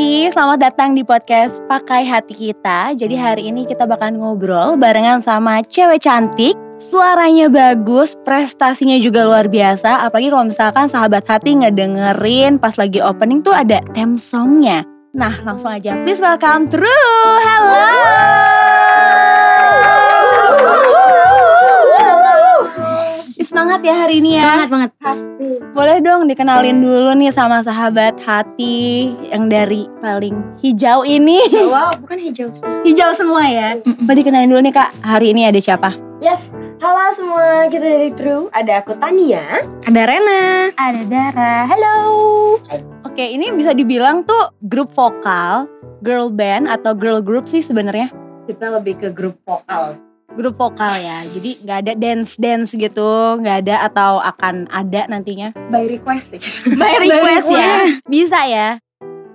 hati, selamat datang di podcast Pakai Hati Kita. Jadi hari ini kita bakal ngobrol barengan sama cewek cantik, suaranya bagus, prestasinya juga luar biasa. Apalagi kalau misalkan sahabat hati ngedengerin pas lagi opening tuh ada theme songnya. Nah langsung aja, please welcome True. Hello. Semangat ya hari ini ya. Semangat banget. Pasti. Boleh dong dikenalin dulu nih sama sahabat hati yang dari paling hijau ini. Wow, bukan hijau. hijau semua ya. Boleh dikenalin dulu nih kak, hari ini ada siapa? Yes. Halo semua, kita dari True. Ada aku Tania. Ada Rena. Ada Dara. Halo. Oke, ini bisa dibilang tuh grup vokal, girl band atau girl group sih sebenarnya. Kita lebih ke grup vokal. Grup vokal ya, jadi nggak ada dance dance gitu, nggak ada atau akan ada nantinya. By request sih. By request ya, bisa ya.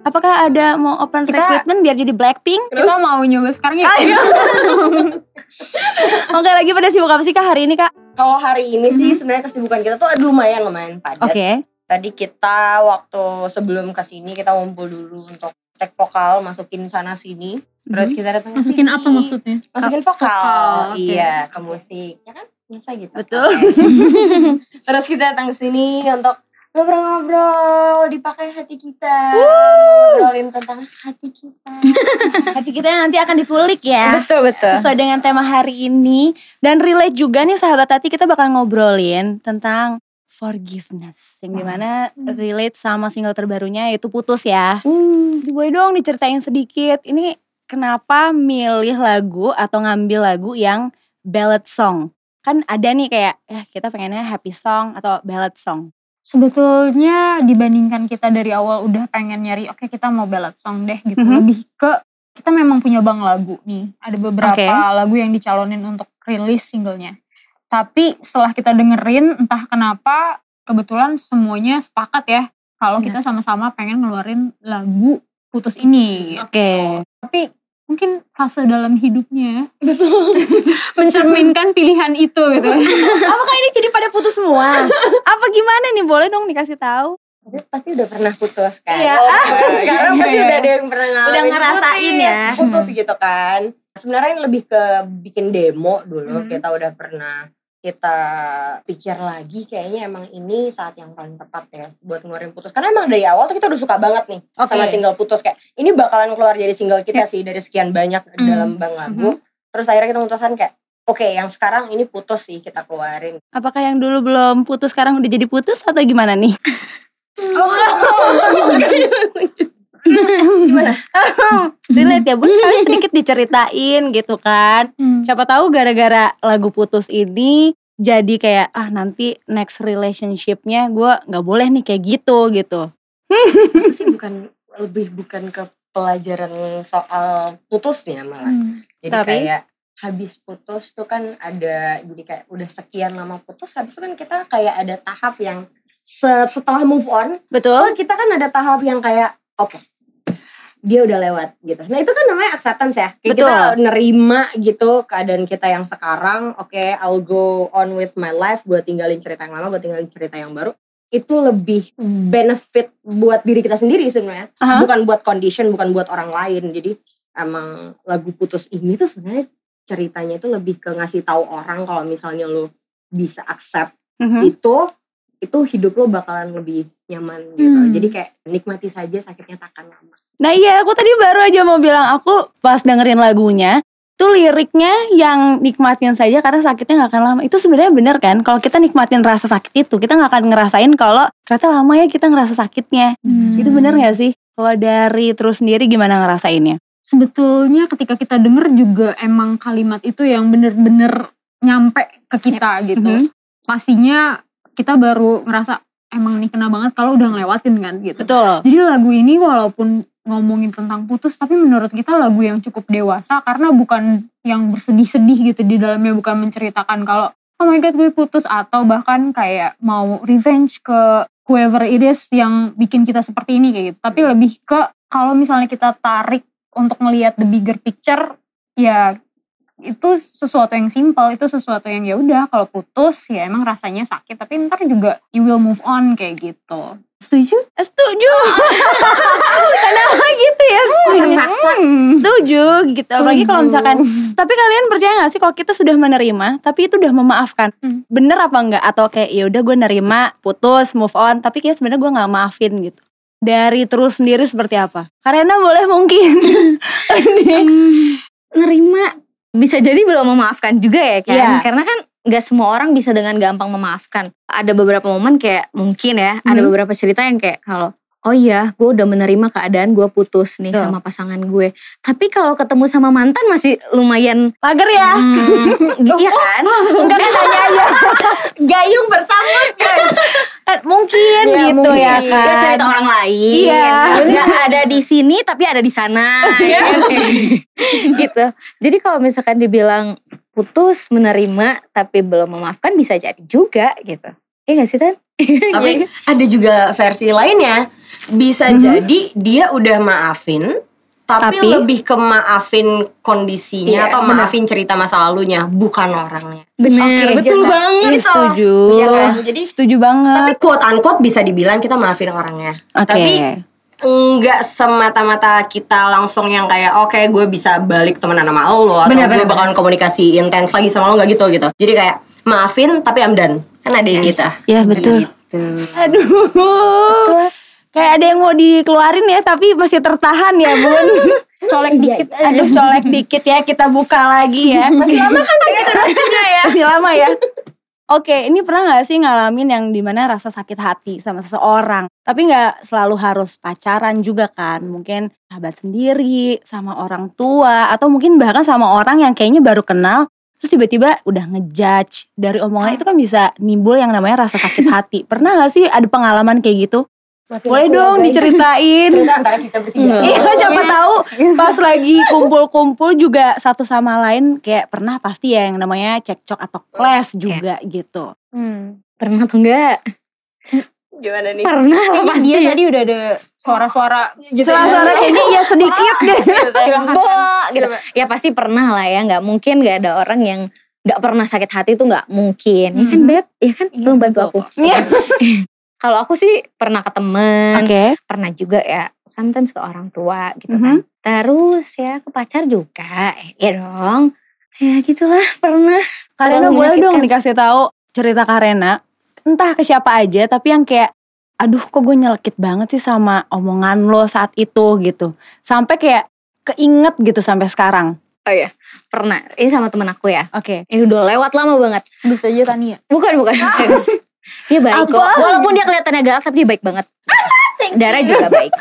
Apakah ada mau open Kita- recruitment biar jadi Blackpink? Kita mau nyoba sekarang ya. Ayo. Oke, lagi pada sibuk apa sih kak hari ini kak? Kalau hari ini sih sebenarnya kesibukan kita tuh aduh lumayan lumayan padat. Oke. Tadi kita waktu sebelum ke sini kita ngumpul dulu untuk tag vokal, masukin sana sini. Terus kita datang Masukin sini. apa maksudnya? Masukin vokal. Iya, ke musik. Ya kan? Biasa gitu. Betul. Terus kita datang ke sini untuk ngobrol-ngobrol, dipakai hati kita. Ngobrolin tentang hati kita. Hati kita nanti akan dikulik ya. betul, betul. Sesuai dengan tema hari ini dan relate juga nih sahabat hati kita bakal ngobrolin tentang forgiveness yang di mana relate sama single terbarunya yaitu putus ya. Hmm. Boleh dong diceritain sedikit ini kenapa milih lagu atau ngambil lagu yang ballad song? Kan ada nih kayak ya kita pengennya happy song atau ballad song. Sebetulnya dibandingkan kita dari awal udah pengen nyari, oke kita mau ballad song deh gitu. Mhm. Lebih ke kita memang punya bang lagu nih. Ada beberapa Oke. lagu yang dicalonin untuk rilis singlenya. Tapi setelah kita dengerin entah kenapa kebetulan semuanya sepakat ya kalau Iya. kita sama-sama pengen ngeluarin lagu putus ini. Oke. Tapi mungkin fase dalam hidupnya mencerminkan pilihan itu gitu. Apakah ini jadi pada putus semua? Apa gimana nih? Boleh dong dikasih tahu. Tapi pasti udah pernah putus kan? Iya. Walaupun sekarang pasti Iya. udah ada yang pernah ngalamin Udah ngerasain putus, ya. Putus gitu kan. Sebenarnya ini lebih ke bikin demo dulu. Mhm. Kita udah pernah kita pikir lagi kayaknya emang ini saat yang paling tepat ya buat ngeluarin putus karena emang dari awal tuh kita udah suka banget nih Oke. sama single putus kayak ini bakalan keluar jadi single kita sih dari sekian banyak Hmm. dalam bang lagu terus akhirnya kita memutuskan kayak oke yang sekarang ini putus sih kita keluarin Apakah yang dulu belum putus sekarang udah jadi putus atau gimana nih? Oh, gimana Relate ya, boleh kali sedikit diceritain gitu kan. Hmm. Siapa tahu gara-gara lagu putus ini jadi kayak ah nanti next relationshipnya gue nggak boleh nih kayak gitu gitu. Sih bukan lebih bukan ke pelajaran soal putusnya malah. Hmm. Jadi Tapi? kayak habis putus tuh kan ada jadi kayak udah sekian lama putus habis itu kan kita kayak ada tahap yang setelah move on Betul? oh kita kan ada tahap yang kayak oke dia udah lewat gitu. Nah itu kan namanya acceptance ya. Kayak Betul. kita nerima gitu keadaan kita yang sekarang. Oke, I'll go on with my life. Gue tinggalin cerita yang lama, gue tinggalin cerita yang baru. Itu lebih benefit buat diri kita sendiri sebenarnya. Aha. Bukan buat condition, bukan buat orang lain. Jadi emang lagu putus ini tuh sebenarnya ceritanya itu lebih ke ngasih tahu orang kalau misalnya lo bisa accept Mhm. itu itu hidup lo bakalan lebih nyaman gitu. Hmm. Jadi kayak nikmati saja sakitnya takkan lama. Nah iya aku tadi baru aja mau bilang aku pas dengerin lagunya tuh liriknya yang nikmatin saja karena sakitnya nggak akan lama itu sebenarnya bener kan kalau kita nikmatin rasa sakit itu kita nggak akan ngerasain kalau ternyata lama ya kita ngerasa sakitnya Hmm. itu bener nggak sih kalau dari terus sendiri gimana ngerasainnya Sebetulnya ketika kita denger juga emang kalimat itu yang bener-bener nyampe ke kita gitu. Mhm. Pastinya kita baru ngerasa emang nih kena banget kalau udah ngelewatin kan gitu. betul Jadi lagu ini walaupun ngomongin tentang putus tapi menurut kita lagu yang cukup dewasa karena bukan yang bersedih-sedih gitu di dalamnya bukan menceritakan kalau oh my god gue putus atau bahkan kayak mau revenge ke whoever it is yang bikin kita seperti ini kayak gitu. Tapi lebih ke kalau misalnya kita tarik untuk melihat the bigger picture ya itu sesuatu yang simple itu sesuatu yang ya udah kalau putus ya emang rasanya sakit tapi ntar juga you will move on kayak gitu setuju Setuju. Kenapa gitu ya? terpaksa Setuju gitu. Apalagi kalau misalkan tapi kalian percaya gak sih kalau kita sudah menerima tapi itu udah memaafkan? Hmm. Bener apa enggak? Atau kayak ya udah gue nerima, putus, move on, tapi kayak sebenarnya gue nggak maafin gitu. Dari terus sendiri seperti apa? Karena boleh mungkin. Hmm, nerima bisa jadi belum memaafkan juga ya kan Iya. karena kan nggak semua orang bisa dengan gampang memaafkan ada beberapa momen kayak mungkin ya ada Hmm. beberapa cerita yang kayak kalau oh iya gue udah menerima keadaan gue putus nih Betul. sama pasangan gue tapi kalau ketemu sama mantan masih lumayan Lager ya? hmm, iya kan Enggak kan tanya aja. Gayung bersama guys. Eh, mungkin Ya, gitu mungkin. ya Ya, kan. cerita orang lain Iya. nggak ada di sini tapi ada di sana ya kan? gitu jadi kalau misalkan dibilang putus menerima tapi belum memaafkan bisa jadi juga gitu Iya gak sih Tan? Tapi ada juga versi lainnya. Bisa Mhm. jadi dia udah maafin tapi, Tapi- lebih ke maafin kondisinya Iya, atau maafin cerita masa lalunya, bukan orangnya. Benar, Oke, betul gitu. banget. Iya, setuju. Iya kan? Jadi Setuju banget. tapi quote unquote bisa dibilang kita maafin orangnya. Oke. Tapi enggak semata-mata kita langsung yang kayak oke gue bisa balik temenan sama lo atau Benar, gue benar, bakalan komunikasi intens lagi sama lo nggak gitu gitu. Jadi kayak maafin tapi I'm done. Kan ada yang gitu. Ya betul. Gitu. Aduh. Kayak ada yang mau dikeluarin ya tapi masih tertahan ya bun. colek dikit Aduh colek dikit ya kita buka lagi ya. Masih lama kan durasinya ya. Masih lama ya. Oke, ini pernah gak sih ngalamin yang di mana rasa sakit hati sama seseorang? Tapi gak selalu harus pacaran juga kan. Mungkin sahabat sendiri, sama orang tua, atau mungkin bahkan sama orang yang kayaknya baru kenal. Terus tiba-tiba udah ngejudge. Dari omongan itu kan bisa nimbul yang namanya rasa sakit hati. Pernah gak sih ada pengalaman kayak gitu? Boleh dong diceritain. Cerita antara kita bertiga. Iya siapa tahu pas lagi kumpul-kumpul juga satu sama lain kayak pernah pasti ya yang namanya cekcok atau clash juga gitu. Hmm. Pernah atau enggak? Gimana nih? Pernah lah pasti. dia tadi udah ada suara-suara Gitu Suara-suara kayaknya ya sedikit deh. Bo, gitu. Ya pasti pernah lah ya, nggak mungkin nggak ada orang yang nggak pernah sakit hati itu nggak mungkin. Ya kan beb, ya kan? Belum bantu aku. Iya. Kalau aku sih pernah ke temen, Oke. pernah juga ya, sometimes ke orang tua gitu Mhm. kan. Terus ya ke pacar juga, ya dong. Ya gitulah pernah. Karena boleh dong dikasih tahu cerita Karena entah ke siapa aja tapi yang kayak aduh kok gue nyelekit banget sih sama omongan lo saat itu gitu. Sampai kayak keinget gitu sampai sekarang. Oh iya, pernah. Ini sama temen aku ya. Oke. Ini udah lewat lama banget. sebut saja Tania Bukan, bukan. bukan. dia baik kok. Apa? Walaupun dia kelihatannya galak tapi dia baik banget. Darah juga baik.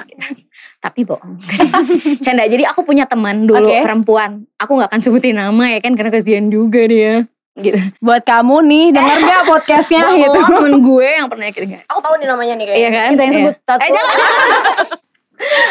tapi bohong. Canda. Jadi aku punya teman dulu Oke. perempuan. Aku nggak akan sebutin nama ya kan karena kasihan juga dia. Gitu. Buat kamu nih denger gak podcastnya gitu. temen gue yang pernah nyakitin Aku tahu nih namanya nih Iya kayaknya. kan? kita yang Iya. sebut satu Eh, jangan.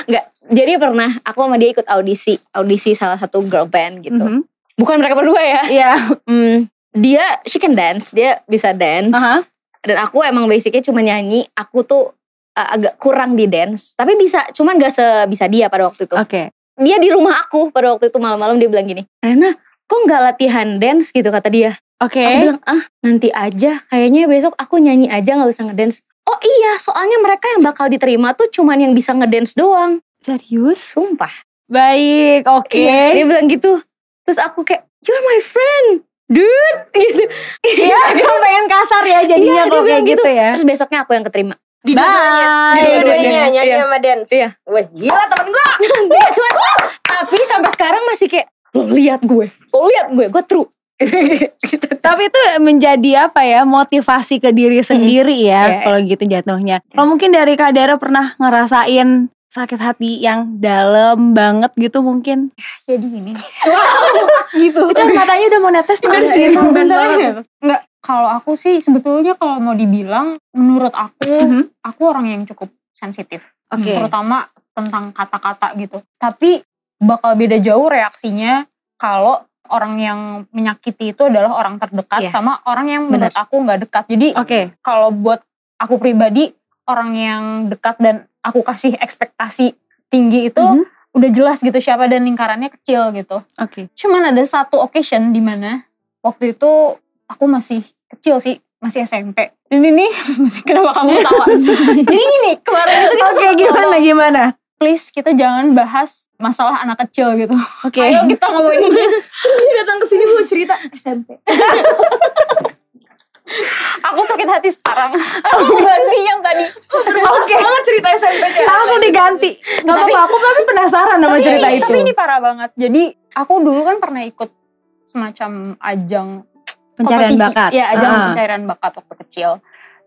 Enggak. Jadi pernah aku sama dia ikut audisi, audisi salah satu girl band gitu. Mhm. Bukan mereka berdua ya. Iya. Hmm, dia she can dance, dia bisa dance. Aha. Dan aku emang basicnya cuma nyanyi, aku tuh uh, agak kurang di dance, tapi bisa, cuman gak sebisa dia pada waktu itu. Oke. Dia di rumah aku pada waktu itu malam-malam dia bilang gini, Rena, kok nggak latihan dance gitu kata dia. Oke. Aku bilang, ah nanti aja, kayaknya besok aku nyanyi aja nggak bisa ngedance. Oh iya, soalnya mereka yang bakal diterima tuh cuman yang bisa ngedance doang. Serius? Sumpah. Baik, oke. Iya, Dia bilang gitu. Terus aku kayak, you're my friend, dude. Gitu. Iya, kamu pengen kasar ya jadinya Iya, kalau dia kayak bilang gitu ya. Terus besoknya aku yang keterima. Bye. Dua-duanya nyanyi Iya. sama dance. Iya. Wah gila temen gue. Enggak, cuman tapi sampai sekarang masih kayak lo lihat gue, lo lihat gue, gue true. gitu. Tapi itu menjadi apa ya motivasi ke diri sendiri ya Iya, kalau gitu jatuhnya. Kalau mungkin dari Kak Dara pernah ngerasain sakit hati yang dalam banget gitu mungkin. jadi gini Gitu. Itu matanya udah mau netes maaf sih, bener. Enggak, kalau aku sih sebetulnya kalau mau dibilang menurut aku Mhm. aku orang yang cukup sensitif Oke. terutama tentang kata-kata gitu. Tapi bakal beda jauh reaksinya kalau orang yang menyakiti itu adalah orang terdekat Iya. sama orang yang Bener. menurut aku nggak dekat. Jadi Oke. kalau buat aku pribadi orang yang dekat dan aku kasih ekspektasi tinggi itu Mhm. udah jelas gitu siapa dan lingkarannya kecil gitu. Oke. Cuman ada satu occasion di mana waktu itu aku masih kecil sih, masih SMP. Dan ini kenapa kamu ketawa? Jadi gini, kemarin itu kita sempat gimana ngomong, gimana? please kita jangan bahas masalah anak kecil gitu. Oke. Ayo kita ngomongin ini. Dia datang ke sini mau cerita SMP. Aku sakit hati sekarang. Aku ganti yang tadi. Oke. banget cerita SMP. Langsung diganti. Gak Tapi- apa-apa, aku tapi penasaran sama tapi cerita ini, itu. Tapi ini parah banget. Jadi aku dulu kan pernah ikut semacam ajang Pencarian kompetisi. bakat. Iya, ajang Ah. pencarian bakat waktu kecil.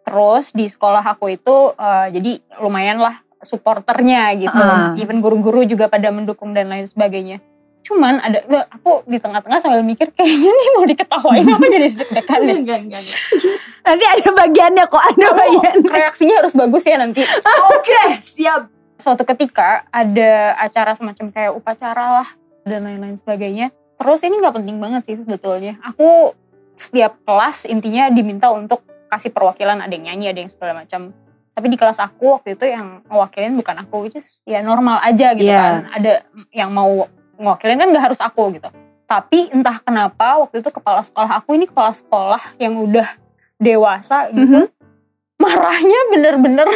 Terus di sekolah aku itu eh, jadi lumayan lah supporternya gitu. Ah. Even guru-guru juga pada mendukung dan lain sebagainya. Cuman ada aku di tengah-tengah sambil mikir kayaknya nih mau diketawain apa jadi deg-degan ya. Enggak, enggak, enggak. Nanti ada bagiannya kok, ada bagian. Reaksinya harus bagus ya nanti. Oke, siap. Suatu ketika ada acara semacam kayak upacara lah dan lain-lain sebagainya. Terus ini nggak penting banget sih sebetulnya. Aku setiap kelas intinya diminta untuk kasih perwakilan ada yang nyanyi ada yang segala macam. Tapi di kelas aku waktu itu yang mewakilin bukan aku, which is ya normal aja gitu Iya. kan. Ada yang mau mewakilin kan nggak harus aku gitu. Tapi entah kenapa waktu itu kepala sekolah aku ini kepala sekolah yang udah dewasa gitu. Mhm. Marahnya bener-bener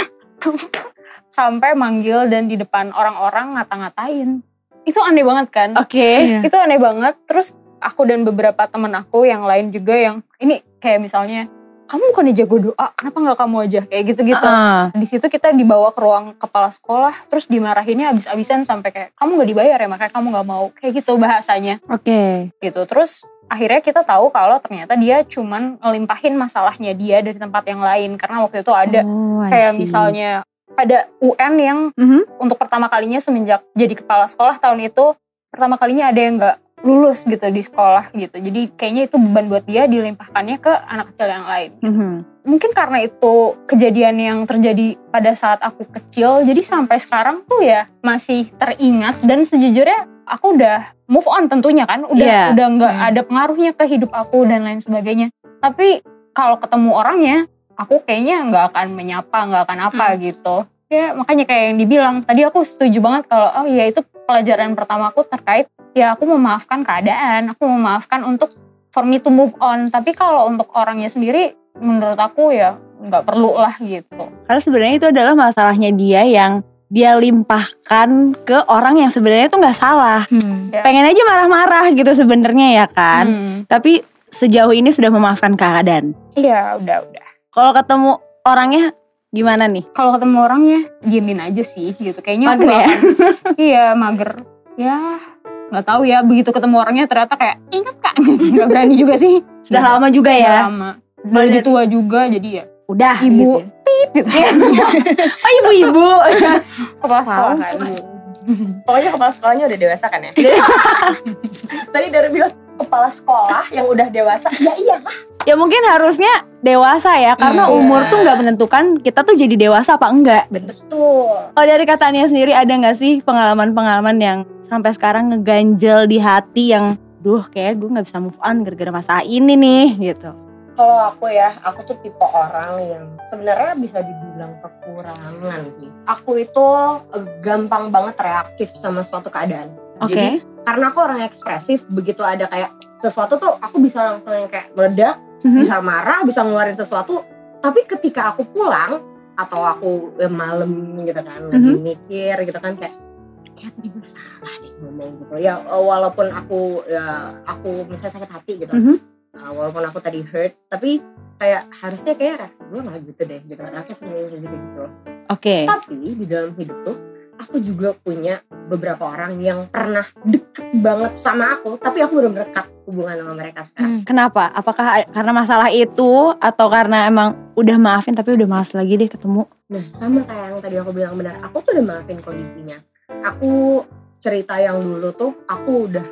sampai manggil dan di depan orang-orang ngata-ngatain. Itu aneh banget kan? Oke. Itu aneh banget. Terus aku dan beberapa temen aku yang lain juga yang ini kayak misalnya kamu bukannya jago doa, kenapa nggak kamu aja kayak gitu-gitu. Ah. Di situ kita dibawa ke ruang kepala sekolah, terus dimarahinnya abis-abisan sampai kayak kamu nggak dibayar ya makanya kamu nggak mau kayak gitu bahasanya Oke. gitu. Terus akhirnya kita tahu kalau ternyata dia cuman ngelimpahin masalahnya dia dari tempat yang lain karena waktu itu ada Oh, kayak misalnya ada UN yang Mhm. untuk pertama kalinya semenjak jadi kepala sekolah tahun itu pertama kalinya ada yang nggak lulus gitu di sekolah gitu jadi kayaknya itu beban buat dia dilimpahkannya ke anak kecil yang lain Mhm. mungkin karena itu kejadian yang terjadi pada saat aku kecil jadi sampai sekarang tuh ya masih teringat dan sejujurnya aku udah move on tentunya kan udah Iya. udah nggak Hmm. ada pengaruhnya ke hidup aku dan lain sebagainya tapi kalau ketemu orangnya aku kayaknya nggak akan menyapa nggak akan apa gitu ya makanya kayak yang dibilang tadi aku setuju banget kalau oh iya itu pelajaran pertama aku terkait ya aku memaafkan keadaan aku memaafkan untuk for me to move on tapi kalau untuk orangnya sendiri menurut aku ya nggak perlu lah gitu Karena sebenarnya itu adalah masalahnya dia yang dia limpahkan ke orang yang sebenarnya itu nggak salah. Hmm. Ya. Pengen aja marah-marah gitu sebenarnya ya kan. Hmm, Tapi sejauh ini sudah memaafkan keadaan. iya udah udah Kalau ketemu orangnya gimana nih? kalau ketemu orangnya diemin aja sih gitu kayaknya aku Mager nggak ya? akan- iya mager ya nggak tahu ya begitu ketemu orangnya ternyata kayak ingat kak nggak berani juga sih Sudah lama juga ya. lama udah lebih tua juga jadi ya Udah. Ibu. gitu. gitu Oh ibu-ibu. kepala sekolah kan Pokoknya kepala sekolahnya udah dewasa kan ya? Tadi dari bilang kepala sekolah yang udah dewasa, ya iya ya mungkin harusnya dewasa ya. Karena Hmm, umur iya. tuh nggak menentukan kita tuh jadi dewasa apa enggak. Betul. Kalau dari katanya sendiri ada nggak sih pengalaman-pengalaman yang sampai sekarang ngeganjel di hati yang duh kayak gue nggak bisa move on gara-gara masalah ini nih gitu. Kalau aku ya, aku tuh tipe orang yang sebenarnya bisa dibilang kekurangan sih. Aku itu gampang banget reaktif sama suatu keadaan. Oke. Jadi karena aku orang ekspresif, begitu ada kayak sesuatu tuh aku bisa langsung yang kayak meledak, Mhm. bisa marah, bisa ngeluarin sesuatu. Tapi ketika aku pulang atau aku malam gitu kan, lagi Mhm. mikir gitu kan kayak kayak tadi gue salah deh ngomong gitu. Ya eh, walaupun aku ya aku misalnya sakit hati gitu. Mhm. Nah, walaupun aku tadi hurt, tapi kayak harusnya kayak reaksi gue nggak gitu deh, gitu kan. Aku sering gitu gitu. Oke. Tapi di dalam hidup tuh, aku juga punya beberapa orang yang pernah deket banget sama aku, tapi aku belum dekat hubungan sama mereka sekarang. Kenapa? Apakah karena masalah itu atau karena emang udah maafin tapi udah malas lagi deh ketemu? Nah, sama kayak yang tadi aku bilang benar, aku tuh udah maafin kondisinya. Aku cerita yang dulu tuh, aku udah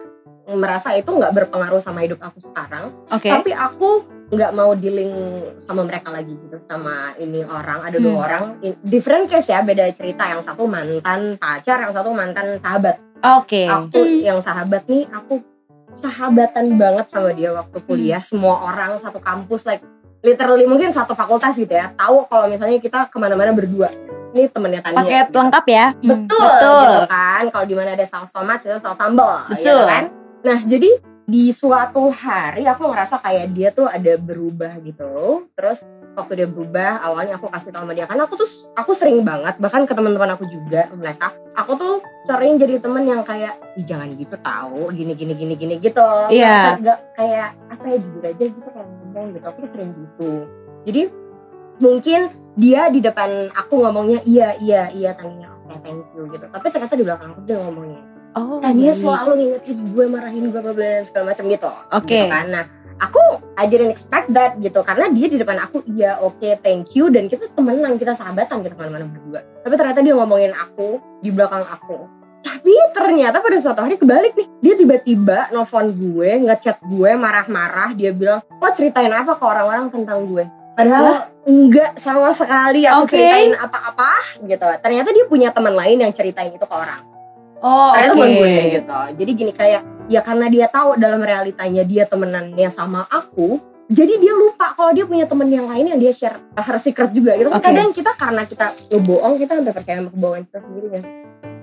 merasa itu nggak berpengaruh sama hidup aku sekarang. Oke. tapi aku nggak mau dealing sama mereka lagi gitu sama ini orang ada dua Hmm. orang different case ya beda cerita yang satu mantan pacar yang satu mantan sahabat Oke. aku yang sahabat nih aku sahabatan banget sama dia waktu kuliah semua orang satu kampus like literally mungkin satu fakultas gitu ya tahu kalau misalnya kita ke mana-mana berdua ini temennya Tania Paket gitu. lengkap ya. betul, Betul. gitu kan kalau di mana ada saus tomat itu saus sambal Betul. gitu kan nah jadi di suatu hari aku ngerasa kayak dia tuh ada berubah gitu. Terus waktu dia berubah awalnya aku kasih tau sama dia. Karena aku tuh aku sering banget bahkan ke teman-teman aku juga mereka aku tuh sering jadi temen yang kayak "Ih, jangan gitu tahu gini gini gini gini gitu. Iya. Nggak- nggak kayak apa ya jujur aja gitu kayak ngomong gitu aku tuh sering gitu. Jadi mungkin dia di depan aku ngomongnya iya iya iya Tania oke thank you gitu. Tapi ternyata di belakang aku dia ngomongnya Oh. Tania baik. selalu ngingetin gue marahin gue bla segala macam gitu. Oke. gitu kan. Nah aku I didn't expect that gitu. Karena dia di depan aku iya oke thank you. Dan kita temenan kita sahabatan kita ke mana-mana berdua. Tapi ternyata dia ngomongin aku di belakang aku. Tapi ternyata pada suatu hari kebalik nih dia tiba-tiba nelfon gue ngechat gue marah-marah. Dia bilang lo ceritain apa ke orang-orang tentang gue? Padahal enggak sama sekali aku Oke. ceritain apa-apa gitu. Ternyata dia punya teman lain yang ceritain itu ke orang Oh, ternyata oke. bukan gue gitu. Jadi gini kayak ya karena dia tahu dalam realitanya dia temenannya sama aku jadi dia lupa kalau dia punya temen yang lain yang dia share her secret juga gitu. Oke. kadang kita karena kita ngebohong kita sampai percaya sama kebohongan kita sendiri kan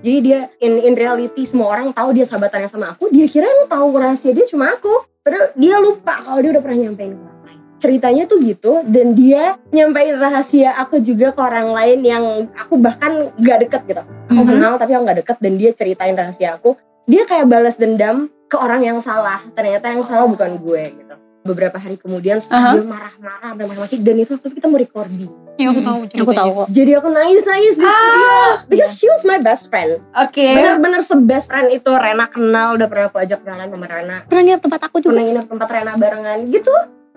jadi dia in in reality semua orang tahu dia sahabatannya sama aku dia kira lu tahu rahasia dia cuma aku. Padahal dia lupa kalau dia udah pernah nyampein ke ceritanya tuh gitu dan dia nyampein rahasia aku juga ke orang lain yang aku bahkan gak deket gitu. Aku Mhm. kenal tapi aku nggak deket dan dia ceritain rahasia aku. Dia kayak balas dendam ke orang yang salah. Ternyata yang salah bukan gue gitu. Beberapa hari kemudian Aha. setelah dia marah-marah maki dan itu waktu itu kita mau recording. Ya aku tahu Aku tahu. Kok. jadi aku nangis-nangis di studio. Because she was my best friend. Oke. bener-bener se-best friend itu. Rena kenal udah pernah aku ajak kenalan sama Rena. Pernah nginep tempat aku juga. pernah nginep tempat Rena barengan. Gitu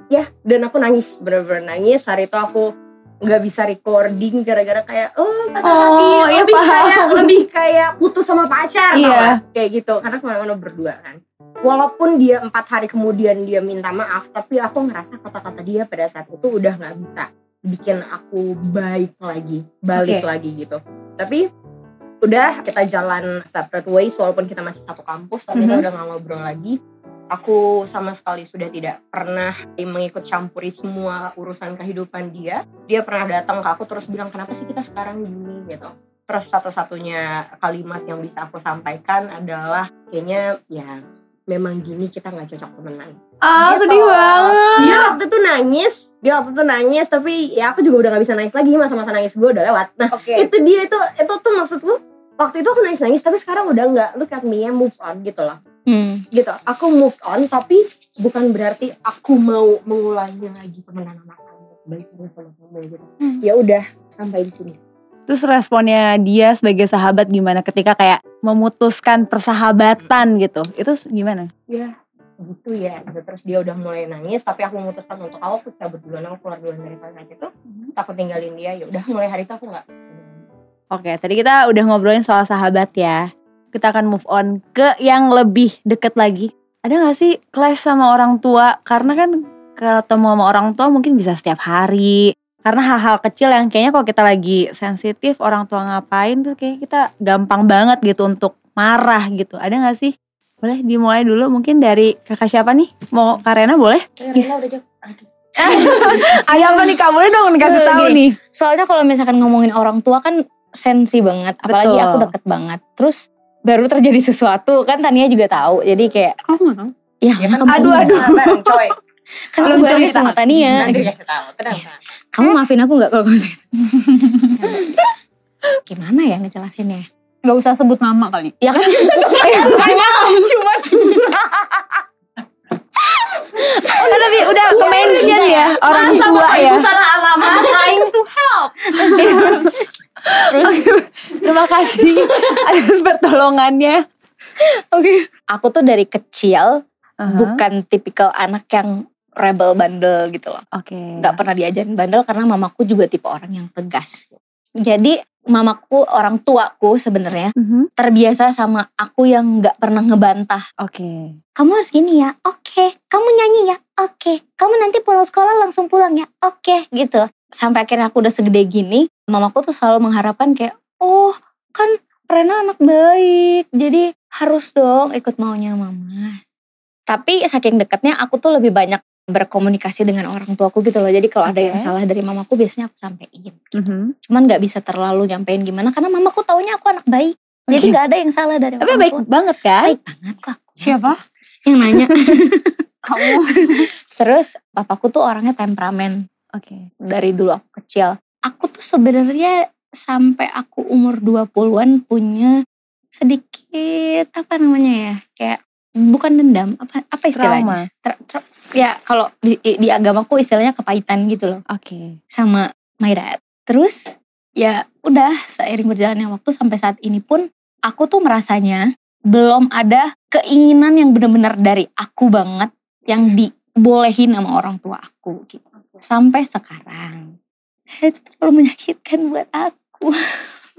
ya dan aku nangis bener-bener nangis hari itu aku nggak bisa recording gara-gara kayak oh patah Oh, iya, lebih paham. kayak lebih kayak putus sama pacar tau Iya. gak? kayak gitu karena ke mana-mana berdua kan walaupun dia empat hari kemudian dia minta maaf tapi aku ngerasa kata-kata dia pada saat itu udah nggak bisa bikin aku baik lagi balik Oke. lagi gitu tapi udah kita jalan separate ways walaupun kita masih satu kampus tapi kita Mhm. udah gak ngobrol lagi aku sama sekali sudah tidak pernah mengikut campuri semua urusan kehidupan dia. Dia pernah datang ke aku terus bilang kenapa sih kita sekarang gini? Gitu. Terus satu-satunya kalimat yang bisa aku sampaikan adalah kayaknya ya memang gini kita nggak cocok temenan. Ah, Gitu. sedih banget. dia waktu itu nangis. Dia waktu itu nangis tapi ya aku juga udah nggak bisa nangis lagi masa-masa nangis gue udah lewat. Nah Oke. itu dia itu itu tuh maksudku waktu itu aku nangis nangis tapi sekarang udah nggak look at me ya move on gitu loh Hmm. gitu aku move on tapi bukan berarti aku mau mengulangi lagi sama kamu gitu Hmm. ya udah sampai di sini Terus responnya dia sebagai sahabat gimana ketika kayak memutuskan persahabatan gitu? Itu gimana? ya gitu ya gitu. terus dia udah mulai nangis tapi aku memutuskan untuk aku cabut duluan aku keluar duluan dari saat itu terus aku tinggalin dia ya udah mulai hari itu aku nggak Oke, tadi kita udah ngobrolin soal sahabat ya. Kita akan move on ke yang lebih deket lagi. Ada gak sih clash sama orang tua? Karena kan ketemu sama orang tua mungkin bisa setiap hari. Karena hal-hal kecil yang kayaknya kalau kita lagi sensitif orang tua ngapain tuh kayak kita gampang banget gitu untuk marah gitu. Ada gak sih? Boleh dimulai dulu mungkin dari kakak siapa nih? Mau Karena boleh? Rena udah jauh aduh Ada apa nih kak? Boleh dong dikasih Eh, tahu nih. Soalnya kalau misalkan ngomongin orang tua kan sensi banget, apalagi Betul. aku deket banget. Terus baru terjadi sesuatu kan Tania juga tahu. Jadi kayak tahu? ya, ya kan Aduh, aduh. bareng coy kan aku cerita. sama Tania. nanti tahu Iya. Kamu maafin aku nggak kalau kamu sakit? Gimana ya ngejelasinnya? Gak usah sebut nama kali. Ya kan Cuma Oh, tapi udah mention ya orang tua ya. salah alamat trying to help. Terima kasih atas pertolongannya. Oke. Aku tuh dari kecil Aha. bukan tipikal anak yang rebel bandel gitu loh. Oke. Nggak pernah diajarin bandel karena mamaku juga tipe orang yang tegas. Jadi mamaku orang tuaku sebenarnya Mhm. terbiasa sama aku yang nggak pernah ngebantah. Oke. Kamu harus gini ya, oke. Kamu nyanyi ya, oke. Kamu nanti pulang sekolah langsung pulang ya, oke. Gitu. Sampai akhirnya aku udah segede gini, mamaku tuh selalu mengharapkan kayak, oh kan Rena anak baik, jadi harus dong ikut maunya mama. Tapi saking deketnya aku tuh lebih banyak berkomunikasi dengan orang tuaku gitu loh. Jadi kalau ada yang salah dari mamaku biasanya aku sampein. Mhm. Cuman nggak bisa terlalu nyampein gimana karena mamaku taunya aku anak baik. Jadi Oke. nggak ada yang salah dari Tapi orang baik tua. banget kan? Baik banget kok. aku. Siapa? Yang nanya. Kamu. Terus papaku tuh orangnya temperamen Oke. dari dulu aku kecil. Aku tuh sebenarnya sampai aku umur 20-an punya sedikit apa namanya ya? Kayak bukan dendam, apa apa istilahnya? Trauma. Ter- ter- ya kalau di, di agamaku istilahnya kepahitan gitu loh Oke. sama my dad. Terus ya udah seiring berjalannya waktu sampai saat ini pun aku tuh merasanya belum ada keinginan yang benar-benar dari aku banget yang dibolehin sama orang tua aku gitu. Sampai sekarang. Itu terlalu menyakitkan buat aku.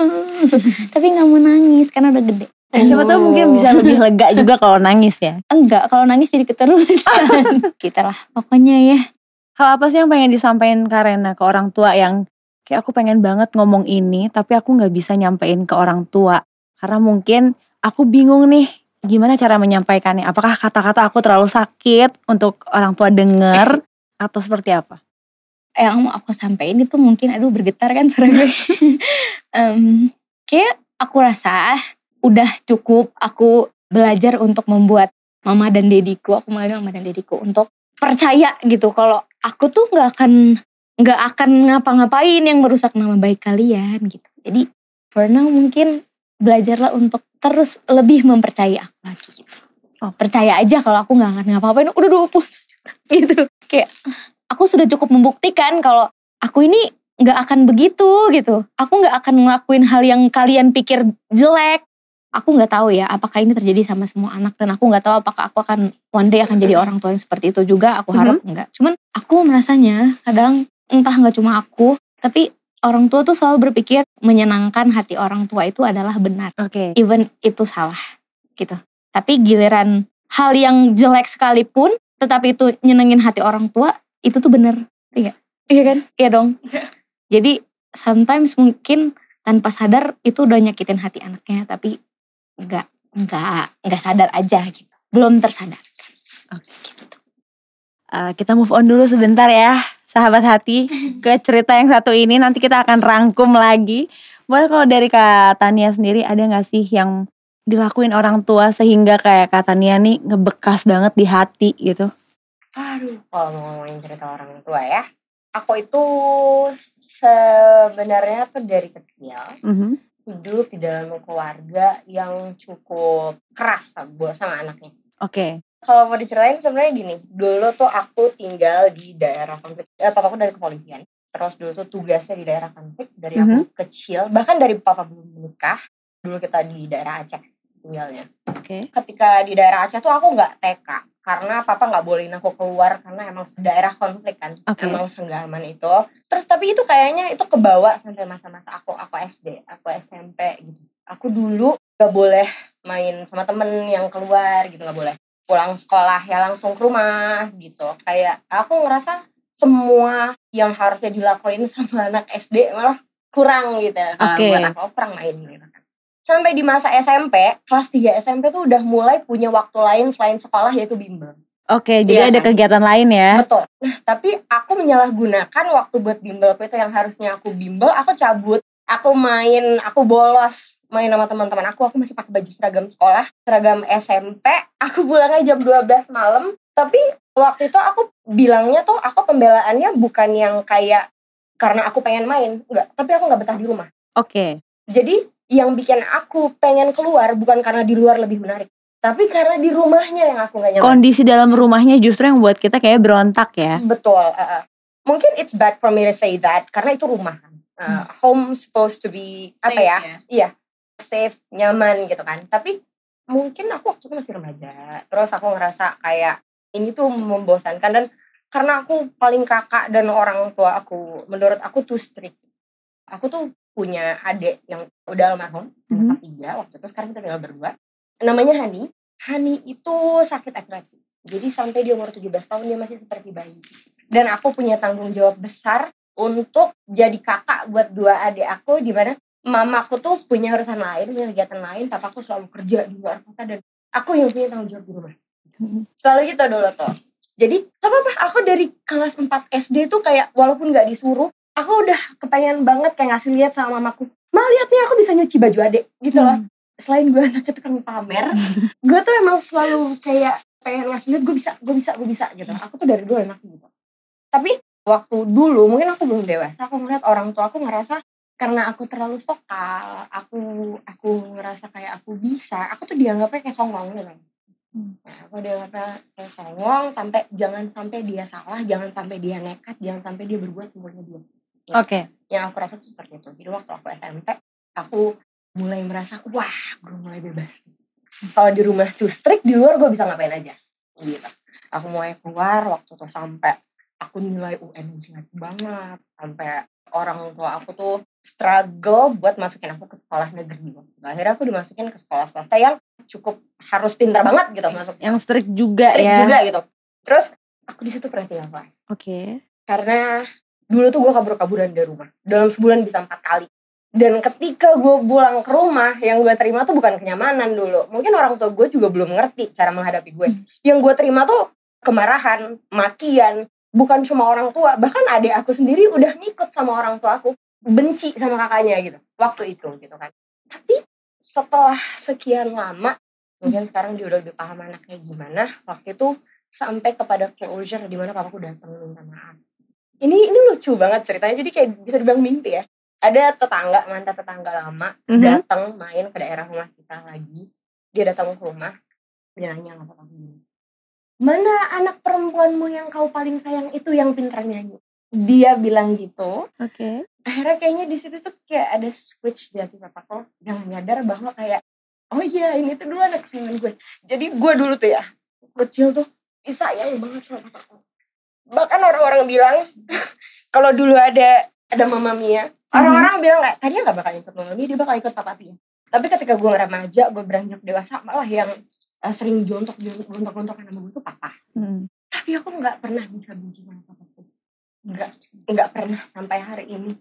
Tapi nggak mau nangis karena udah gede. Siapa tahu mungkin bisa lebih lega juga kalau nangis ya. Enggak, kalau nangis jadi keterusan. Kita lah pokoknya ya. Hal apa sih yang pengen disampaikan Karena ke orang tua yang kayak aku pengen banget ngomong ini tapi aku nggak bisa nyampein ke orang tua karena mungkin aku bingung nih gimana cara menyampaikannya. Apakah kata-kata aku terlalu sakit untuk orang tua denger atau seperti apa? Yang mau aku sampaikan itu mungkin aduh bergetar kan suara gue. Em, kayak aku rasa udah cukup aku belajar untuk membuat mama dan dediku, aku melalui mama dan dediku untuk percaya gitu kalau aku tuh nggak akan nggak akan ngapa-ngapain yang merusak nama baik kalian gitu. Jadi for now mungkin belajarlah untuk terus lebih mempercayai aku lagi gitu. Oh. Percaya aja kalau aku nggak akan ngapa-ngapain udah 20 gitu. Kayak aku sudah cukup membuktikan kalau aku ini nggak akan begitu gitu. Aku nggak akan ngelakuin hal yang kalian pikir jelek. Aku nggak tahu ya apakah ini terjadi sama semua anak dan aku nggak tahu apakah aku akan one day akan jadi orang tua yang seperti itu juga. Aku harap enggak. Cuman aku merasanya kadang entah nggak cuma aku, tapi orang tua tuh selalu berpikir menyenangkan hati orang tua itu adalah benar, Oke. even itu salah gitu. Tapi giliran hal yang jelek sekalipun, tetapi itu nyenengin hati orang tua, itu tuh bener. Iya, iya kan? Iya dong. Jadi sometimes mungkin tanpa sadar itu udah nyakitin hati anaknya, tapi nggak nggak nggak sadar aja gitu. Belum tersadar. Oke. Uh, kita move on dulu sebentar ya, sahabat hati, ke cerita yang satu ini. Nanti kita akan rangkum lagi. Boleh kalau dari Kak Tania sendiri ada nggak sih yang dilakuin orang tua sehingga kayak Kak Tania nih ngebekas banget di hati gitu? Aduh, kalau mau ngomongin cerita orang tua ya, aku itu sebenarnya tuh dari kecil Mhm. hidup di dalam keluarga yang cukup keras buat sama anaknya. Oke. Kalau mau diceritain sebenarnya gini, dulu tuh aku tinggal di daerah konflik, eh, papaku dari kepolisian. Terus dulu tuh tugasnya di daerah konflik dari aku kecil, bahkan dari papa belum menikah. Dulu kita di daerah Aceh tinggalnya. Oke. Ketika di daerah Aceh tuh aku nggak TK karena papa nggak bolehin aku keluar karena emang daerah konflik kan, Oke. emang senggaman itu. Terus tapi itu kayaknya itu kebawa sampai masa-masa aku aku SD, aku SMP gitu. Aku dulu nggak boleh main sama temen yang keluar gitu nggak boleh pulang sekolah ya langsung ke rumah gitu kayak aku ngerasa semua yang harusnya dilakuin sama anak SD malah kurang gitu kalau Oke. buat aku aku kurang main gitu sampai di masa SMP kelas 3 SMP tuh udah mulai punya waktu lain selain sekolah yaitu bimbel. Oke, jadi Iya ada kan? kegiatan lain ya. betul. Nah tapi aku menyalahgunakan waktu buat bimbelku itu yang harusnya aku bimbel aku cabut. Aku main aku bolos main sama teman-teman aku aku masih pakai baju seragam sekolah seragam SMP aku pulangnya jam 12 malam. Tapi waktu itu aku bilangnya tuh aku pembelaannya bukan yang kayak karena aku pengen main enggak. Tapi aku nggak betah di rumah. Oke. jadi yang bikin aku pengen keluar bukan karena di luar lebih menarik tapi karena di rumahnya yang aku gak nyaman Kondisi dalam rumahnya justru yang buat kita kayak berontak ya. Betul. uh, uh. mungkin it's bad for me to say that karena itu rumah. Uh, Home supposed to be apa ya? Iya, safe, nyaman gitu kan. Tapi mungkin aku waktu itu masih remaja. Terus aku ngerasa kayak ini tuh membosankan dan karena aku paling kakak dan orang tua aku, menurut aku tuh strict. Aku tuh punya adik yang udah almarhum, Mhm. anak tiga waktu itu sekarang kita tinggal berdua. Namanya Hani. Hani itu sakit epilepsi. Jadi sampai dia umur 17 tahun dia masih seperti bayi. Dan aku punya tanggung jawab besar untuk jadi kakak buat dua adik aku di mana mamaku tuh punya urusan lain, punya kegiatan lain, papaku selalu kerja di luar kota dan aku yang punya tanggung jawab di rumah. Mhm. Selalu gitu dulu tuh. jadi gak apa-apa aku dari kelas 4 SD tuh kayak walaupun gak disuruh aku udah kepengen banget kayak ngasih lihat sama mamaku ma lihat nih aku bisa nyuci baju adek gitu loh. Selain gue anaknya tukang pamer gue tuh emang selalu kayak pengen ngasih lihat gue bisa gue bisa gue bisa gitu. Aku tuh dari dulu anak gitu. Tapi waktu dulu mungkin aku belum dewasa aku ngeliat orang tua aku ngerasa karena aku terlalu vokal aku aku ngerasa kayak aku bisa aku tuh dianggapnya kayak songong gitu. Nah, aku dianggapnya kayak songong sampai jangan sampai dia salah, jangan sampai dia nekat, jangan sampai dia berbuat semuanya dia. Oke. Yang aku rasa tuh seperti itu. Jadi waktu aku SMP, aku mulai merasa, wah, gue mulai bebas. Kalau di rumah tuh strict, di luar gue bisa ngapain aja. Gitu. Aku mulai keluar waktu tuh sampai aku nilai UN jelek banget. Sampai orang tua aku tuh struggle buat masukin aku ke sekolah negeri. Akhirnya aku dimasukin ke sekolah swasta yang cukup harus pintar banget gitu masuk. Yang strict juga Strict ya. juga gitu. Terus aku di situ pernah tinggal kelas. Oke. Karena dulu tuh gue kabur-kaburan dari rumah. Dalam sebulan bisa empat kali. Dan ketika gue pulang ke rumah, yang gue terima tuh bukan kenyamanan dulu. Mungkin orang tua gue juga belum ngerti cara menghadapi gue. Yang gue terima tuh kemarahan, makian, bukan cuma orang tua. Bahkan adik aku sendiri udah ngikut sama orang tua aku. Benci sama kakaknya gitu. Waktu itu gitu kan. Tapi setelah sekian lama, mungkin sekarang dia udah lebih paham anaknya gimana. Waktu itu sampai kepada closure di mana papaku datang minta maaf. Ini ini lucu banget ceritanya. Jadi kayak bisa dibilang mimpi ya. Ada tetangga, mantan tetangga lama Mhm. datang main ke daerah rumah kita lagi. Dia datang ke rumah, dia nanya papaku gini, Mana anak perempuanmu yang kau paling sayang itu yang pintar nyanyi? Dia bilang gitu. Oke. Akhirnya kayaknya di situ tuh kayak ada switch di hati papaku yang nyadar bahwa kayak oh iya ini tuh dulu anak kesayangan gue. Jadi gue dulu tuh ya kecil tuh disayang banget sama papaku. Bahkan orang-orang bilang kalau dulu ada ada mama Mia, orang-orang bilang kayak tadinya nggak bakal ikut mama Mia, dia bakal ikut papa Pia. Tapi ketika gue remaja, gue beranjak dewasa, malah yang eh, sering jontok jontok jontokan sama gue tuh papa. Hmm. Tapi aku nggak pernah bisa benci sama papaku. Nggak, nggak pernah sampai hari ini.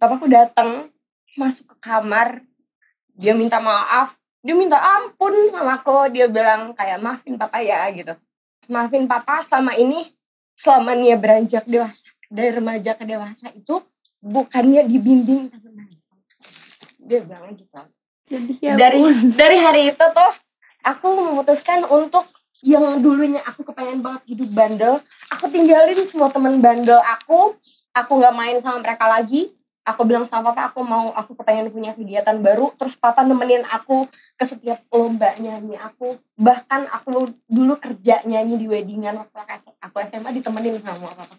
Papaku datang, masuk ke kamar, dia minta maaf, dia minta ampun sama aku, dia bilang kayak maafin papa ya gitu. Maafin papa selama ini, selama dia beranjak dewasa, dari remaja ke dewasa itu bukannya dibimbing tapi main. Dia bilang gitu Jadi ya dari ampun. dari hari itu tuh aku memutuskan untuk yang dulunya aku kepengen banget hidup bandel aku tinggalin semua temen bandel aku aku nggak main sama mereka lagi aku bilang sama papa aku mau aku kepengen punya kegiatan baru. Terus papa nemenin aku ke setiap lomba nyanyi aku bahkan aku dulu kerja nyanyi di weddingan waktu aku SMA ditemenin sama papa.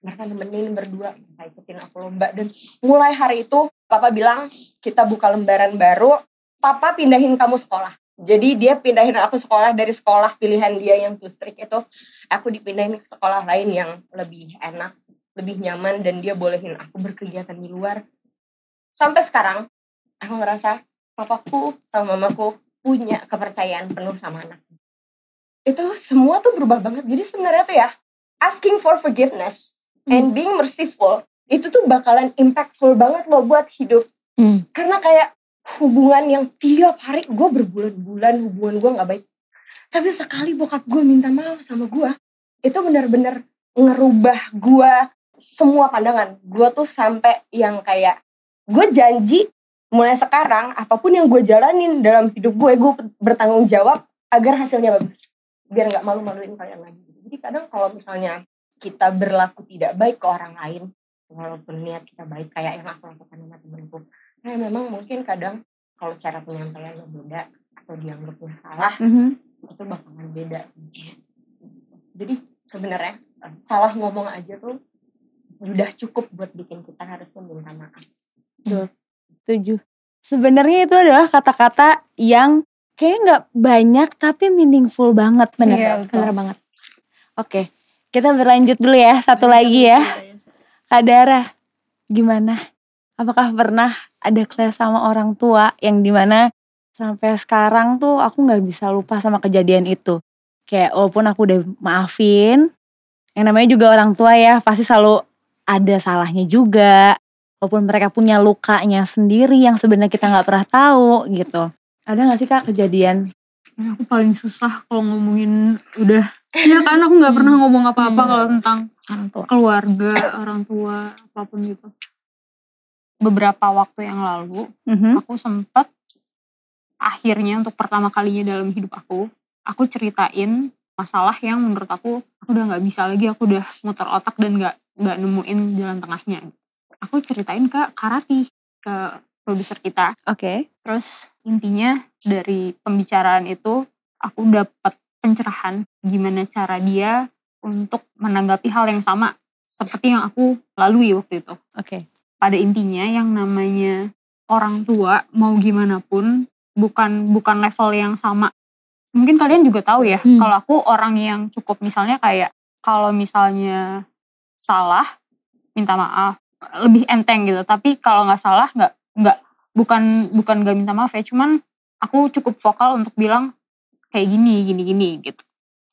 Mereka nemenin berdua mereka ikutin aku lomba. Dan mulai hari itu papa bilang kita buka lembaran baru papa pindahin kamu sekolah. Jadi dia pindahin aku sekolah dari sekolah pilihan dia yang listrik itu. Aku dipindahin ke sekolah lain yang lebih enak lebih nyaman dan dia bolehin aku berkegiatan di luar. Sampai sekarang aku ngerasa papaku sama mamaku punya kepercayaan penuh sama anaknya itu semua tuh berubah banget. Jadi sebenarnya tuh ya asking for forgiveness and being merciful itu tuh bakalan impactful banget loh buat hidup. Hmm. karena kayak hubungan yang tiap hari gue berbulan-bulan hubungan gue nggak baik. Tapi sekali bokap gue minta maaf sama gue itu benar-benar ngerubah gue semua pandangan. Gue tuh sampai yang kayak gue janji mulai sekarang apa pun yang gue jalanin dalam hidup gue gue bertanggung jawab agar hasilnya bagus. Biar nggak malu-maluin kalian lagi. Jadi kadang kalau misalnya kita berlaku tidak baik ke orang lain walaupun niat kita baik kayak yang aku lakukan sama temenku nah memang mungkin kadang kalau cara penyampaiannya beda atau dianggapnya salah Mhm. itu bakalan beda jadi sebenarnya eh, salah ngomong aja tuh udah cukup buat bikin kita harus minta maaf Setuju. Sebenarnya itu adalah kata-kata yang kayak nggak banyak tapi meaningful banget bener. Iya. Bener banget. Oke, kita berlanjut dulu ya satu lagi ya. Kak Dara, gimana? Apakah pernah ada clash sama orang tua yang di mana sampai sekarang tuh aku nggak bisa lupa sama kejadian itu. Kayak walaupun aku udah maafin, yang namanya juga orang tua ya pasti selalu ada salahnya juga. Walaupun mereka punya lukanya sendiri yang sebenarnya kita nggak pernah tahu gitu. Ada nggak sih kak kejadian? Aku paling susah kalau ngomongin udah ya kan aku nggak pernah ngomong apa-apa Hmm. kalau tentang Orang tua. keluarga orang tua apa pun gitu beberapa waktu yang lalu Mhm. aku sempet akhirnya untuk pertama kalinya dalam hidup aku aku ceritain masalah yang menurut aku aku udah nggak bisa lagi aku udah muter otak dan nggak nggak nemuin jalan tengahnya aku ceritain ke Karati ke produser kita Oke. terus intinya dari pembicaraan itu aku dapat pencerahan gimana cara dia untuk menanggapi hal yang sama seperti yang aku lalui waktu itu Oke. pada intinya yang namanya orang tua mau gimana pun bukan bukan level yang sama. Mungkin kalian juga tahu ya, Hmm. kalau aku orang yang cukup misalnya kayak kalau misalnya salah minta maaf lebih enteng gitu. Tapi kalau nggak salah nggak nggak bukan bukan nggak minta maaf ya, cuman aku cukup vokal untuk bilang kayak gini gini gini gitu.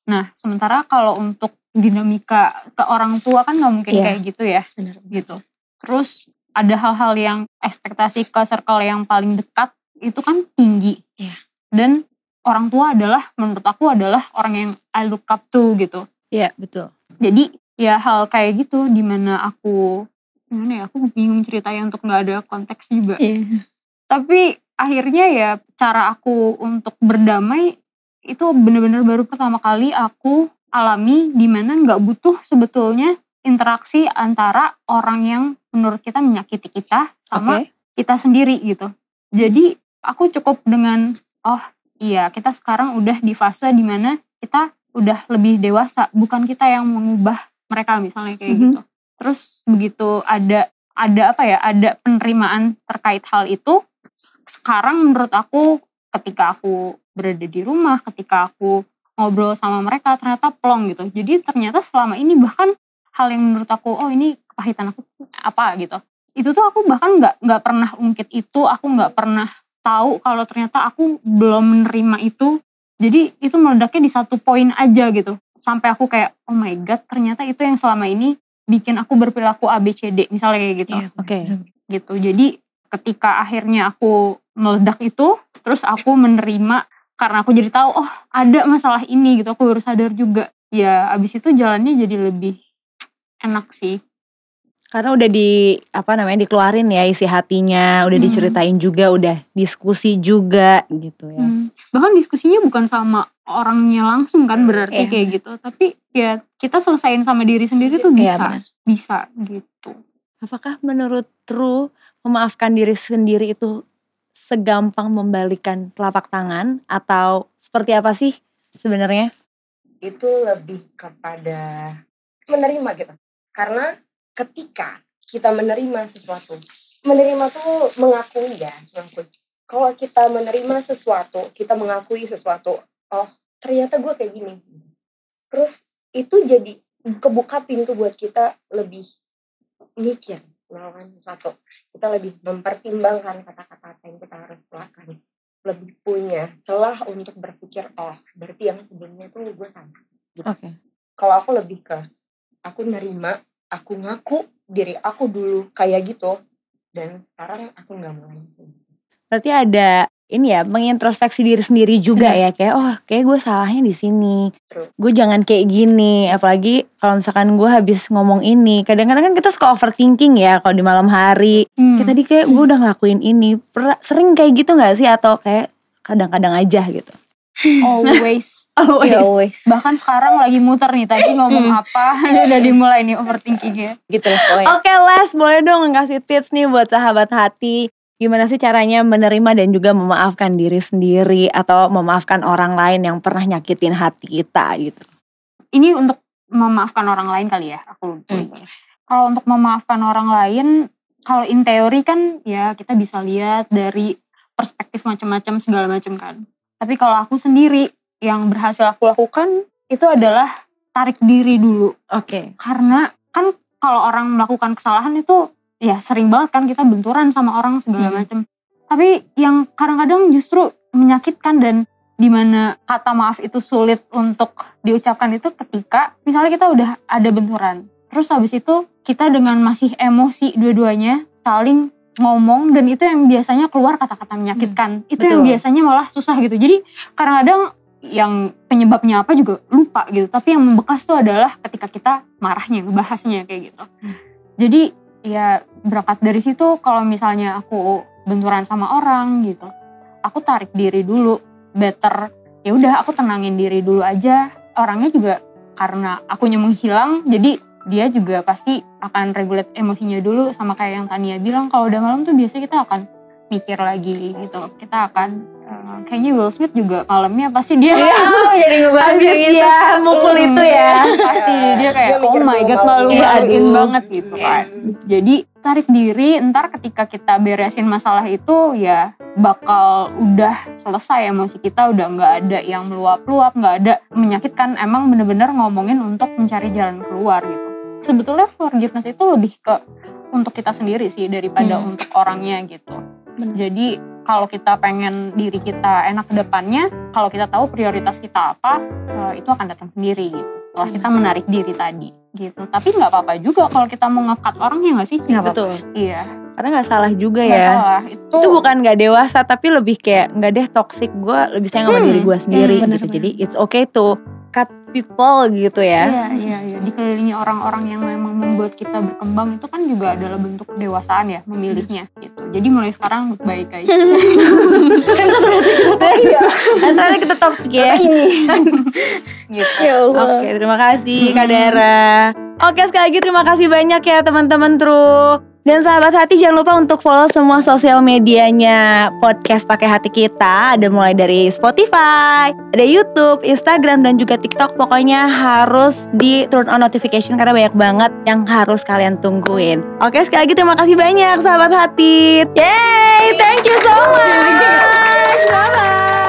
Nah sementara kalau untuk dinamika ke orang tua kan nggak mungkin Iya. kayak gitu ya Benar. gitu. Terus ada hal-hal yang ekspektasi ke circle yang paling dekat itu kan tinggi. Iya. Dan orang tua adalah menurut aku adalah orang yang I look up to gitu. Iya, betul. Jadi ya hal kayak gitu di mana aku gimana ya aku bingung ceritanya untuk nggak ada konteks juga. Iya. Tapi akhirnya ya cara aku untuk berdamai itu bener-bener baru pertama kali aku alami di mana nggak butuh sebetulnya interaksi antara orang yang menurut kita menyakiti kita sama Oke. kita sendiri gitu. Jadi aku cukup dengan oh iya kita sekarang udah di fase di mana kita udah lebih dewasa, bukan kita yang mengubah mereka misalnya kayak Mhm. gitu. Terus begitu ada ada apa ya, ada penerimaan terkait hal itu. Sekarang menurut aku ketika aku berada di rumah, ketika aku ngobrol sama mereka ternyata plong gitu. Jadi ternyata selama ini bahkan hal yang menurut aku oh ini kepahitan aku apa gitu itu tuh aku bahkan nggak nggak pernah ungkit itu aku nggak pernah tahu kalau ternyata aku belum menerima itu jadi itu meledaknya di satu poin aja gitu. Sampai aku kayak oh my god ternyata itu yang selama ini bikin aku berperilaku ABCD misalnya kayak gitu. Iya. Oke. gitu. Jadi ketika akhirnya aku meledak itu terus aku menerima karena aku jadi tahu oh ada masalah ini gitu. Aku baru sadar juga. Ya abis itu jalannya jadi lebih enak sih Karena udah di apa namanya dikeluarin ya isi hatinya, udah Hmm. diceritain juga, udah diskusi juga gitu ya. Hmm. Bahkan diskusinya bukan sama orangnya langsung kan berarti Iya. kayak gitu. Tapi ya kita selesain sama diri sendiri tuh Iya, bisa. benar. bisa gitu. Apakah menurut True memaafkan diri sendiri itu segampang membalikan telapak tangan atau seperti apa sih sebenarnya? itu lebih kepada menerima gitu. Karena ketika kita menerima sesuatu, menerima tuh mengakui ya, mengakui. Kalau kita menerima sesuatu, kita mengakui sesuatu, oh ternyata gue kayak gini. Terus itu jadi kebuka pintu buat kita lebih mikir melakukan sesuatu. Kita lebih mempertimbangkan kata-kata apa yang kita harus keluarkan. Lebih punya celah untuk berpikir, oh berarti yang sebelumnya tuh gue salah Oke. kalau aku lebih ke aku nerima aku ngaku diri aku dulu kayak gitu dan sekarang aku nggak mau lagi Berarti ada ini ya mengintrospeksi diri sendiri juga ya kayak oh kayak gue salahnya di sini. Gue jangan kayak gini. Apalagi kalau misalkan gue habis ngomong ini, kadang-kadang kan kita suka overthinking ya kalau di malam hari. Hmm. Kayak tadi kayak gue udah ngelakuin ini. Sering kayak gitu nggak sih atau kayak kadang-kadang aja gitu? Always. Oh, Ya always. Bahkan sekarang lagi muter nih tadi ngomong apa udah dimulai nih overthinking ya. Gitu pokoknya. Oke Les, boleh dong ngasih tips nih buat sahabat hati. Gimana sih caranya menerima dan juga memaafkan diri sendiri atau memaafkan orang lain yang pernah nyakitin hati kita gitu. Ini untuk memaafkan orang lain kali ya. Aku Hmm. kalau untuk memaafkan orang lain, kalau in teori kan ya kita bisa lihat dari perspektif macam-macam segala macam kan. Tapi kalau aku sendiri yang berhasil aku lakukan itu adalah tarik diri dulu Oke. karena kan kalau orang melakukan kesalahan itu ya sering banget kan kita benturan sama orang segala Hmm. macam. Tapi yang kadang-kadang justru menyakitkan dan di mana kata maaf itu sulit untuk diucapkan itu ketika misalnya kita udah ada benturan. Terus habis itu kita dengan masih emosi dua-duanya saling ngomong dan itu yang biasanya keluar kata-kata menyakitkan. itu yang betul. biasanya malah susah gitu. Jadi kadang-kadang yang penyebabnya apa juga lupa gitu tapi yang membekas tuh adalah ketika kita marahnya bahasnya kayak gitu jadi ya berangkat dari situ kalau misalnya aku benturan sama orang gitu aku tarik diri dulu better ya udah aku tenangin diri dulu aja orangnya juga karena akunya menghilang jadi dia juga pasti akan regulate emosinya dulu sama kayak yang Tania bilang kalau udah malam tuh biasanya kita akan mikir lagi gitu kita akan uh, kayaknya Will Smith juga malamnya pasti dia Oh, jadi ngebahas gitu. dia mukul itu ya. pasti dia kayak Dia oh my god malu Iya, maluin aduh. banget gitu kan jadi tarik diri ntar ketika kita beresin masalah itu ya bakal udah selesai emosi kita udah nggak ada yang meluap-luap nggak ada menyakitkan emang bener-bener ngomongin untuk mencari jalan keluar gitu sebetulnya forgiveness itu lebih ke untuk kita sendiri sih daripada Hmm. untuk orangnya gitu jadi kalau kita pengen diri kita enak ke depannya, kalau kita tahu prioritas kita apa, eh, itu akan datang sendiri gitu. Setelah kita menarik diri tadi gitu. Tapi nggak apa-apa juga kalau kita mau ngekat orang ya nggak sih? Apa-apa. Betul. Iya, Karena nggak salah juga nggak ya. salah. Itu, Itu bukan nggak dewasa tapi lebih kayak nggak deh toxic gue lebih sayang sama Hmm. diri gue sendiri Hmm, gitu. benar-benar. Jadi it's okay to cut people gitu ya. Iya, iya, iya. Dikelilingi orang-orang yang memang membuat kita berkembang itu kan juga adalah bentuk kedewasaan ya memilihnya gitu. Jadi mulai sekarang baik guys. iya Antara kita toxic ya. ini gitu. Ya Allah. Oke, terima kasih Kak Dara. Oke, sekali lagi terima kasih banyak ya teman-teman True. Dan sahabat hati jangan lupa untuk follow semua sosial medianya podcast pakai hati kita. Ada mulai dari Spotify, ada YouTube, Instagram dan juga TikTok. Pokoknya harus di turn on notification karena banyak banget yang harus kalian tungguin. Oke, sekali lagi terima kasih banyak sahabat hati. Yay, thank you so much. Bye bye.